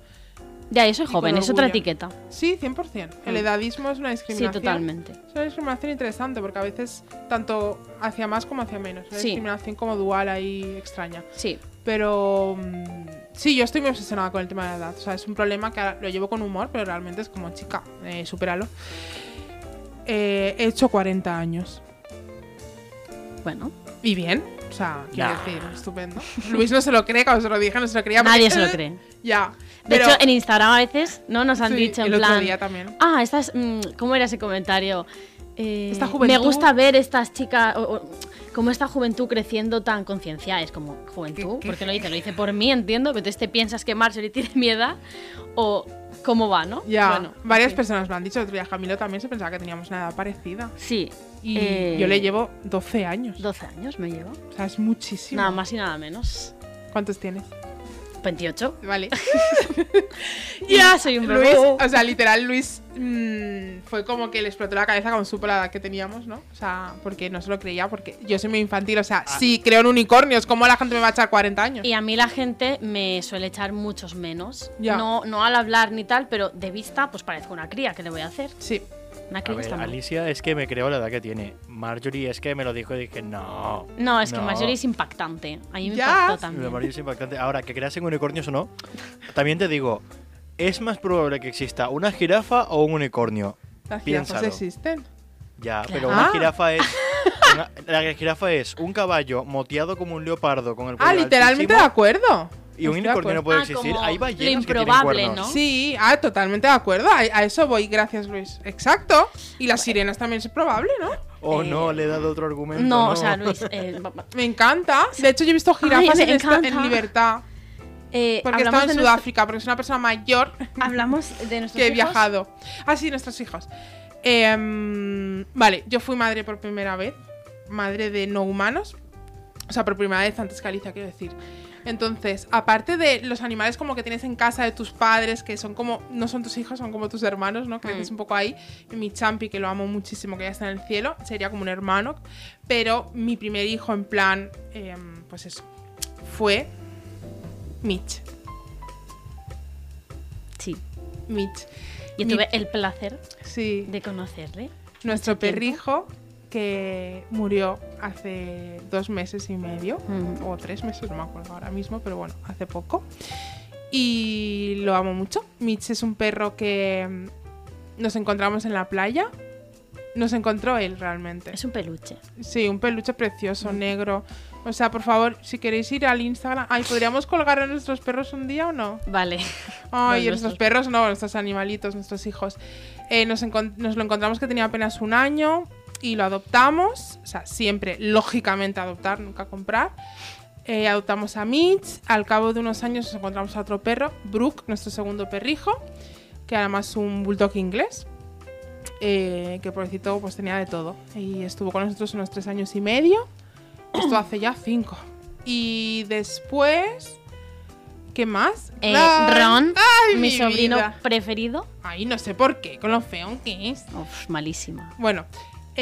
Ya, yo soy Y joven, es otra etiqueta. Sí, 100%. El Mm. edadismo es una Sí, discriminación. totalmente. Es una discriminación interesante, porque a veces tanto hacia más como hacia menos. Una Sí. discriminación como dual ahí extraña. Sí. Pero mm, Sí, yo estoy muy obsesionada con el tema de la edad. O sea, es un problema que lo llevo con humor, pero realmente es como, chica, eh, supéralo. Eh, he hecho 40 años. Bueno, Y bien. O sea, quiero Nah. decir, estupendo. Luis no se lo cree, cuando se lo dije, no se lo creía. porque- nadie se lo cree. Ya. De Pero- hecho, en Instagram a veces no nos han Sí, dicho en el otro plan. día también. Ah, estas. mm, ¿Cómo era ese comentario? Eh, Esta me juventud- gusta ver estas chicas. o- o, como esta juventud creciendo tan concienciada. Es como, ¿juventud? ¿Por qué lo dice? Lo dice por mí, entiendo. Pero entonces te piensas que Marjorie tiene mi edad. O cómo va, ¿no? Ya, Bueno, varias sí. personas me han dicho. Otro día Camilo también se pensaba que teníamos una edad parecida. Sí. Y eh, yo le llevo 12 años. 12 años me llevo. O sea, es muchísimo. Nada más y nada menos. ¿Cuántos tienes? 28. Vale. Ya soy un bebé. Luis, o sea, literal, Luis mm, fue como que le explotó la cabeza con supo la edad que teníamos, ¿no? O sea, porque no se lo creía, porque yo soy muy infantil. O sea, sí, creo en unicornios. ¿Cómo la gente me va a echar 40 años? Y a mí la gente me suele echar muchos menos. Ya. No, no al hablar ni tal, pero de vista, pues parezco una cría. ¿Qué le voy a hacer? Sí. Una A ver. Alicia es que me creo la edad que tiene. Marjorie es que me lo dijo y dije, no. No, es que. Marjorie es impactante. A mí me Ya. impactó también. Marjorie es impactante. Ahora, que creas en unicornios o no, también te digo, es más probable que exista una jirafa o un unicornio. Las jirafas Piénsalo. existen. Ya, Claro. pero una Ah. jirafa es. una- la jirafa es un caballo moteado como un leopardo con el Ah, cuello literalmente de acuerdo. Y un unicornio no puede Ah, existir. como Hay lo ballenas que tienen cuernos. ¿no? Sí, ah, totalmente de acuerdo. A, a eso voy, gracias Luis. Exacto. Y las sirenas también es probable, ¿no? Oh, Eh, no, le he dado otro argumento. No, No, o sea, Luis. eh, Me encanta. De hecho, yo he visto jirafas en, esta- en encanta. libertad. eh, Porque hablamos estaba en de nuestro- Sudáfrica, porque es una persona mayor Hablamos de nuestros que he hijos. viajado. Ah, sí, nuestros hijos. Em, vale, yo fui madre por primera vez. Madre de no humanos. O sea, por primera vez antes que Alicia, quiero decir. Entonces, aparte de los animales como que tienes en casa de tus padres, que son como, no son tus hijos, son como tus hermanos, ¿no? Creces Mm. un poco ahí. Y mi champi, que lo amo muchísimo, que ya está en el cielo, sería como un hermano. Pero mi primer hijo, en plan, em, pues eso, fue Mitch. Sí. Mitch. Yo tuve el placer Sí. de conocerle. Nuestro tiempo. Que murió hace dos meses y medio, Mm. o tres meses, no me acuerdo ahora mismo, pero bueno, hace poco. Y lo amo mucho. Mitch es un perro que mm, nos encontramos en la playa. Nos encontró él realmente. Es un peluche. Sí, un peluche precioso, negro. O sea, por favor, si queréis ir al Instagram. Ay, ¿podríamos colgar a nuestros perros un día o no? Vale. Ay, nuestros nuestros. perros no, nuestros animalitos, nuestros hijos. Eh, nos lo encontramos que tenía apenas un año y lo adoptamos. O sea, siempre, lógicamente, adoptar, nunca comprar. Eh, adoptamos a Mitch. Al cabo de unos años nos encontramos a otro perro, Brooke, nuestro segundo perrijo, que además es un bulldog inglés. eh, que pobrecito pues tenía de todo. Y estuvo con nosotros unos tres años y medio. Esto hace ya cinco. Y después... ¿Qué más? Eh, Ron, ay, mi, sobrino vida. preferido. Ay, no sé por qué, con lo feo que es. Uf, malísima. Bueno,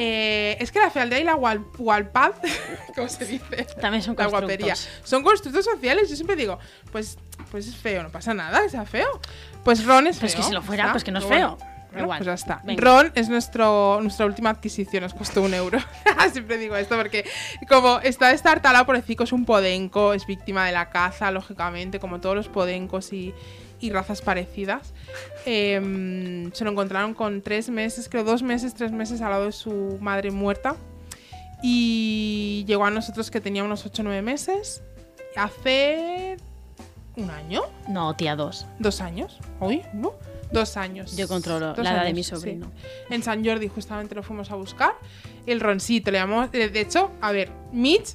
eh, es que la fealdad y la wal walpad, ¿cómo se dice? También son La guapería. Son constructos sociales. Yo siempre digo, pues, pues es feo, no pasa nada, que sea feo. Pues Ron es feo. Pues que si lo fuera, ¿está? pues que no es Pero feo. bueno, bueno, Igual. pues ya está. Venga. Ron es nuestro, nuestra última adquisición, nos costó un euro. Siempre digo esto porque, como está destartalado por Cico, es un podenco, es víctima de la caza, lógicamente, como todos los podencos y, y razas parecidas. Em, se lo encontraron con tres meses, creo dos meses, tres meses al lado de su madre muerta. Y llegó a nosotros que tenía unos 8 o 9 meses. Hace un año, No, tía, dos. dos años. Uy, ¿no? Dos años. Yo controlo Dos la edad de mi sí. sobrino. En San Jordi justamente lo fuimos a buscar. El roncito, le llamamos. eh, De hecho, a ver, Mitch.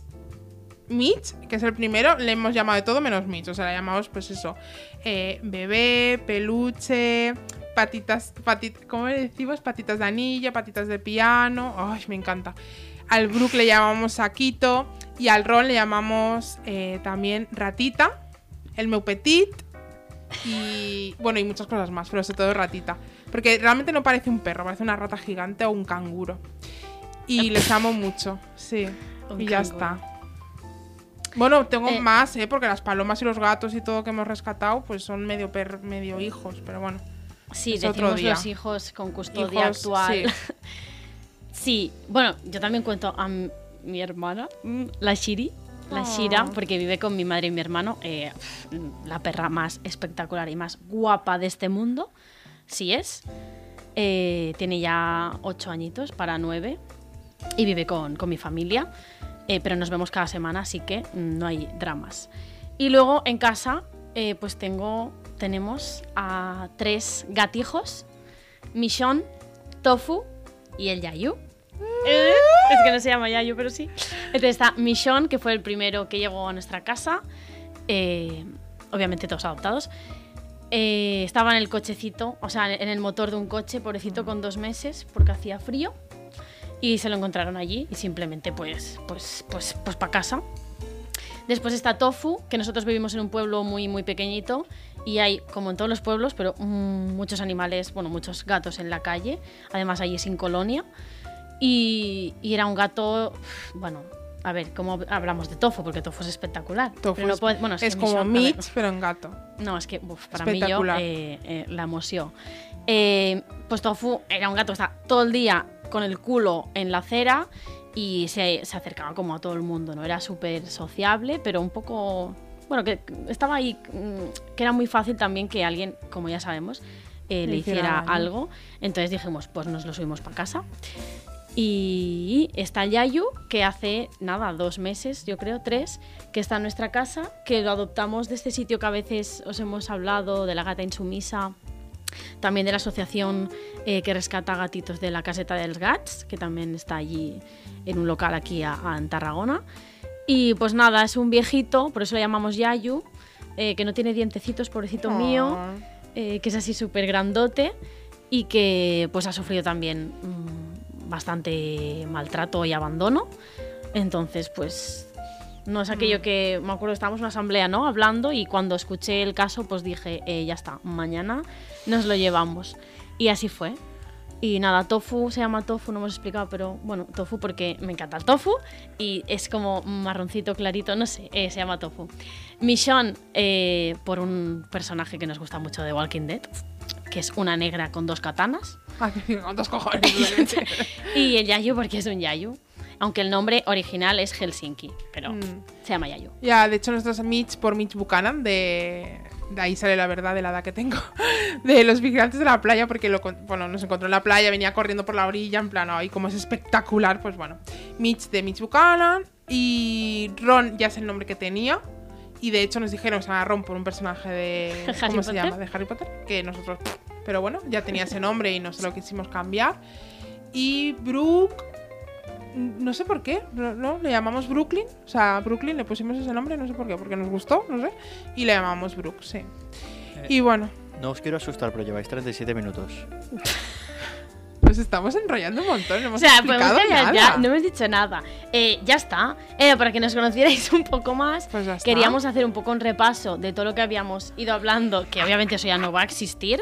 Mitch, que es el primero, le hemos llamado de todo menos Mitch. O sea, le llamamos, pues eso. eh, bebé, peluche, patitas. Patit ¿Cómo le decimos? Patitas de anilla, patitas de piano. Ay, me encanta. Al Brook le llamamos Saquito. Y al Ron le llamamos eh, también Ratita. El meu petit. Y bueno, y muchas cosas más, pero sobre todo ratita. Porque realmente no parece un perro, parece una rata gigante o un canguro. Y les amo mucho, sí. Y ya canguro. está. Bueno, tengo Eh. más, ¿eh? Porque las palomas y los gatos y todo que hemos rescatado, pues son medio per medio hijos, pero bueno. Sí, Es otro decimos día. los hijos con custodia Hijos, actual. sí. Sí, bueno, yo también cuento a mi hermana, mm, la Shiri. la Oh. Shira, porque vive con mi madre y mi hermano. eh, la perra más espectacular y más guapa de este mundo. Sí es. Eh, tiene ya ocho añitos para nueve y vive con, con mi familia. Eh, pero nos vemos cada semana, así que mm, no hay dramas. Y luego en casa, eh, pues tengo, tenemos a tres gatijos: Michon, Tofu y el Yayu. Eh, es que no se llama Yayu, pero sí. Entonces está Michon, que fue el primero que llegó a nuestra casa. eh, obviamente todos adoptados. Eh, estaba en el cochecito, o sea, en el motor de un coche, pobrecito, con dos meses, porque hacía frío. Y se lo encontraron allí y simplemente, pues, pues, pues, pues para casa. Después está Tofu, que nosotros vivimos en un pueblo muy, muy pequeñito y hay, como en todos los pueblos, pero muchos animales, bueno, muchos gatos en la calle. Además, allí sin colonia. Y, y era un gato, bueno, a ver, ¿cómo hablamos de Tofu? Porque Tofu es espectacular. Tofu Pero no es, puede- bueno, es que como Mitch, pero en gato. no, es que uf, para mí yo eh, eh, la emoción. Eh, pues Tofu era un gato que estaba todo el día con el culo en la acera y se, se acercaba como a todo el mundo, ¿no? Era súper sociable, pero un poco... Bueno, que estaba ahí, mm, que era muy fácil también que alguien, como ya sabemos, eh, le hiciera algo. Entonces dijimos, pues nos lo subimos para casa. Y está Yayu, que hace nada, dos meses, yo creo, tres, que está en nuestra casa, que lo adoptamos de este sitio que a veces os hemos hablado, de la gata insumisa, también de la asociación eh, que rescata gatitos de la caseta dels Gats, que también está allí en un local aquí a- a- en Tarragona. Y pues nada, es un viejito, por eso lo llamamos Yayu, eh, que no tiene dientecitos, pobrecito mío Oh. eh, que es así súper grandote y que pues ha sufrido también mm, bastante maltrato y abandono. Entonces, pues no es aquello que me acuerdo, estábamos en una asamblea, ¿no? Hablando y cuando escuché el caso, pues dije, ya está, mañana nos lo llevamos. Y así fue. Y nada, tofu se llama tofu, no hemos explicado, pero bueno, tofu porque me encanta el tofu y es como marroncito clarito, no sé, eh, se llama tofu. Michonne, eh, por un personaje que nos gusta mucho de Walking Dead, que es una negra con dos katanas. Ay, ¿Cuántos cojones? Y el Yayu porque es un Yayu. Aunque el nombre original es Helsinki, pero Mm. se llama Yayu. Ya, de hecho, nuestros Mitch por Mitch Buchanan, de, de ahí sale la verdad de la edad que tengo, de los vigilantes de la playa, porque lo, bueno, nos encontró en la playa, venía corriendo por la orilla, en plan, ay, como es espectacular, pues bueno. Mitch de Mitch Buchanan y Ron ya es el nombre que tenía. Y de hecho nos dijeron que se llama Ron por un personaje de. ¿Harry ¿Cómo se Potter? llama? De Harry Potter. Que nosotros. Pero bueno, ya tenía ese nombre y no se lo quisimos cambiar. Y Brooke. No sé por qué, no, no, le llamamos Brooklyn. O sea, Brooklyn le pusimos ese nombre, no sé por qué, porque nos gustó, no sé. Y le llamamos Brooke, sí. Y bueno, No os quiero asustar, pero lleváis 37 minutos. pues estamos enrollando un montón. No O hemos sea, podemos explicado callar nada. ya, no hemos dicho nada. Eh, ya está. Eh, para que nos conocierais un poco más, Pues ya está. queríamos hacer un poco un repaso de todo lo que habíamos ido hablando, que obviamente eso ya no va a existir.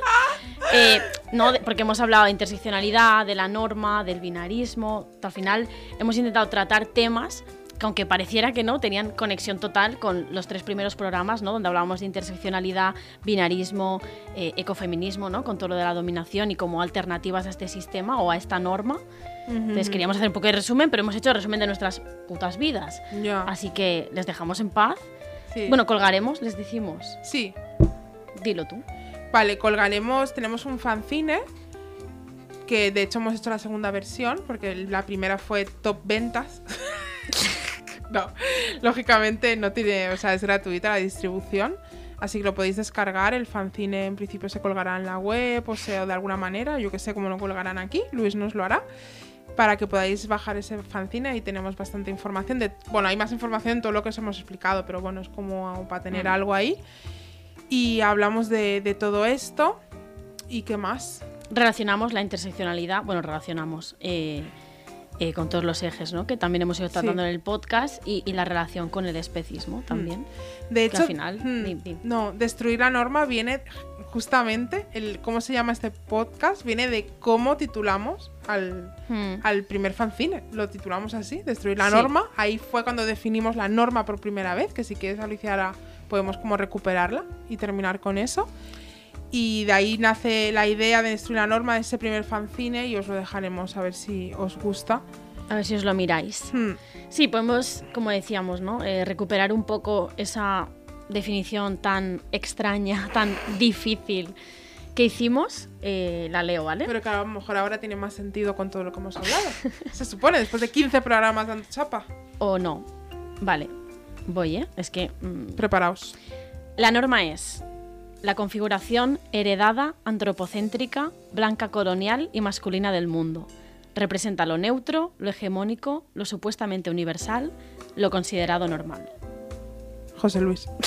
Eh, no, porque hemos hablado de interseccionalidad, de la norma, del binarismo. Al final hemos intentado tratar temas que aunque pareciera que no, tenían conexión total con los tres primeros programas, ¿no? Donde hablábamos de interseccionalidad, binarismo, eh, ecofeminismo, ¿no? Con todo lo de la dominación y como alternativas a este sistema o a esta norma. Entonces queríamos hacer un poco de resumen, pero hemos hecho resumen de nuestras putas vidas. Ya. Así que les dejamos en paz. Sí. Bueno, colgaremos, les decimos. sí. Dilo tú. Vale, colgaremos. Tenemos un fanzine. Que de hecho hemos hecho la segunda versión. Porque la primera fue top ventas. no, lógicamente no tiene. O sea, es gratuita la distribución. Así que lo podéis descargar. El fanzine en principio se colgará en la web. O sea, de alguna manera. Yo que sé cómo lo colgarán aquí. Luis nos lo hará. Para que podáis bajar ese fanzine. Ahí tenemos bastante información. De, bueno, hay más información en todo lo que os hemos explicado. Pero bueno, es como para tener Mm. algo ahí. Y hablamos de, de todo esto. ¿Y qué más? Relacionamos la interseccionalidad, bueno, relacionamos eh, eh, con todos los ejes, ¿no? Que también hemos ido tratando Sí. en el podcast y, y la relación con el especismo también. De Que hecho, al final, hmm, di. no, destruir la norma viene justamente, el, ¿cómo se llama este podcast? Viene de cómo titulamos al, Hmm. al primer fanzine. Lo titulamos así, destruir la Sí. norma. Ahí fue cuando definimos la norma por primera vez, que si quieres, Alicia, ahora podemos como recuperarla y terminar con eso. Y de ahí nace la idea de destruir la norma de ese primer fanzine y os lo dejaremos a ver si os gusta. A ver si os lo miráis. Hmm. Sí, podemos, como decíamos, ¿no? Eh, recuperar un poco esa definición tan extraña, tan difícil que hicimos. Eh, la leo, ¿vale? Pero que a lo mejor ahora tiene más sentido con todo lo que hemos hablado. Se supone, después de 15 programas dando chapa. O no. Vale. Voy, ¿eh? Es que... mm, Preparaos. La norma es la configuración heredada, antropocéntrica, blanca colonial y masculina del mundo. Representa lo neutro, lo hegemónico, lo supuestamente universal, lo considerado normal. José Luis.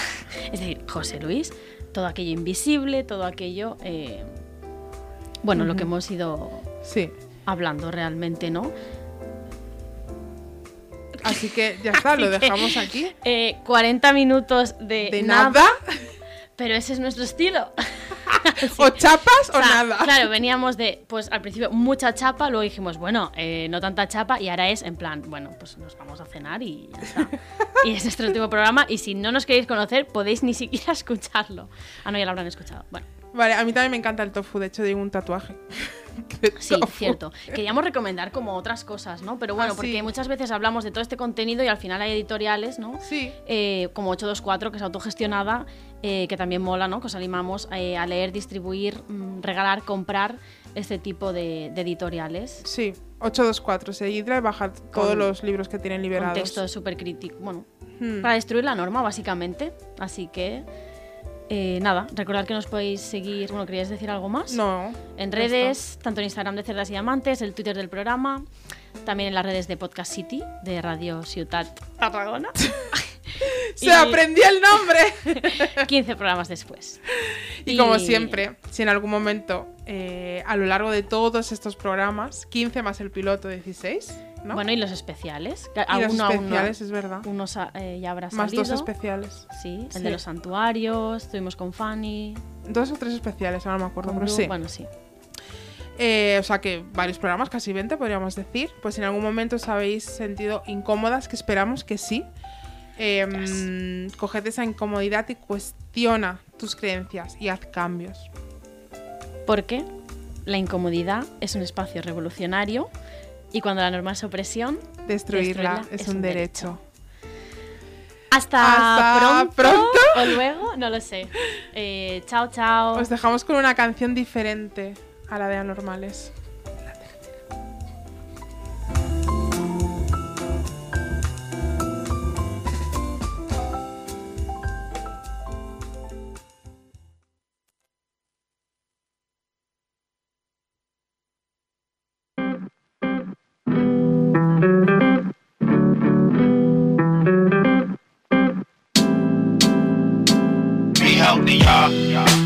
Es decir, José Luis, todo aquello invisible, todo aquello... eh, bueno, lo que hemos ido Sí. hablando realmente, ¿no? Así que ya está, lo que- dejamos aquí. Eh, 40 minutos de, De nada, nada. Pero ese es nuestro estilo. O chapas o, O sea, nada. Claro, veníamos de, pues al principio mucha chapa, luego dijimos, bueno, eh, no tanta chapa, y ahora es en plan, bueno, pues nos vamos a cenar y ya está. y es nuestro último programa, y si no nos queréis conocer, podéis ni siquiera escucharlo. Ah, no, ya lo habrán escuchado. Bueno, Vale, a mí también me encanta el tofu, de hecho tengo un tatuaje. sí, cierto. Queríamos recomendar como otras cosas, ¿no? Pero bueno, Ah, sí. porque muchas veces hablamos de todo este contenido y al final hay editoriales, ¿no? Sí. eh, como 824, que es autogestionada, eh, que también mola, ¿no? Que os animamos eh, a leer, distribuir, mm, regalar, comprar este tipo de, de editoriales. Sí, 824, seguidla y bajad todos los libros que tienen liberados. texto súper crítico. Bueno, Hmm. para destruir la norma, básicamente. Así que, eh, nada, recordad que nos podéis seguir. Bueno, ¿queríais decir algo más? No. En redes, tanto en Instagram de Cerdas y Diamantes, el Twitter del programa, también en las redes de Podcast City, de Radio Ciutat Tarragona. ¡Se aprendió el nombre! 15 programas después. Y como siempre, si en algún momento, eh, a lo largo de todos estos programas, 15 más el piloto 16, ¿no? Bueno, y los especiales. y los alguno aún no- especiales, es verdad. Uno sa- eh, ya habrá Más salido. dos especiales. Sí, el Sí. de los santuarios, estuvimos con Fanny. Dos o tres especiales, ahora no me acuerdo, pero sí. Bueno, sí. Eh, o sea que varios programas, casi 20 podríamos decir. Pues si en algún momento os habéis sentido incómodas, que esperamos que sí. Eh, Coged esa incomodidad y cuestiona tus creencias y haz cambios. Porque la incomodidad es un espacio revolucionario y cuando la norma es opresión, Destruirla, Destruirla es, un derecho. hasta, Hasta pronto, pronto. o luego, no lo sé. Eh, chao, chao. Os dejamos con una canción diferente a la de Anormales.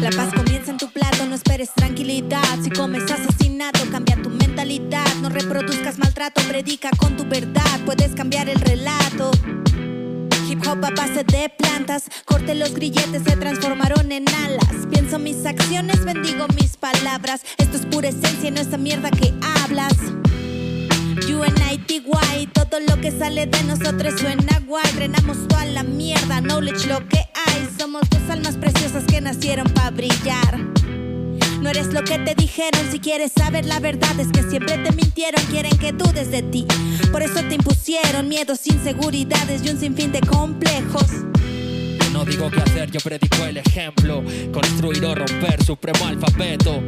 La paz comienza en tu plato, no esperes tranquilidad. Si comes asesinato, cambia tu mentalidad. No reproduzcas maltrato, predica con tu verdad. Puedes cambiar el relato. Hip hop a base de plantas, corte los grilletes, se transformaron en alas. Pienso mis acciones, bendigo mis palabras. Esto es pura esencia, no esa mierda que hablas. UNITY, todo lo que sale de nosotros suena guay. Drenamos toda la mierda, knowledge lo que hay. Somos dos almas preciosas que nacieron para brillar. No eres lo que te dijeron, si quieres saber la verdad es que siempre te mintieron, quieren que dudes de ti. Por eso te impusieron miedos, inseguridades y un sinfín de complejos. No digo qué hacer, yo predico el ejemplo. Construir o romper, supremo alfabeto.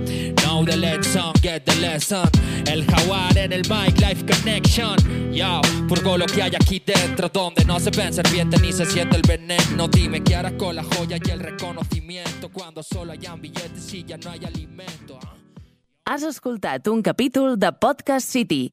Know the lesson, get the lesson. El jaguar en el mic, life connection. Yo, purgo lo que hay aquí dentro, donde no se ven serpiente ni se siente el veneno. Dime qué harás con la joya y el reconocimiento cuando solo hayan billetes y ya no hay alimento. ah? Has escoltat un capítol de Podcast City,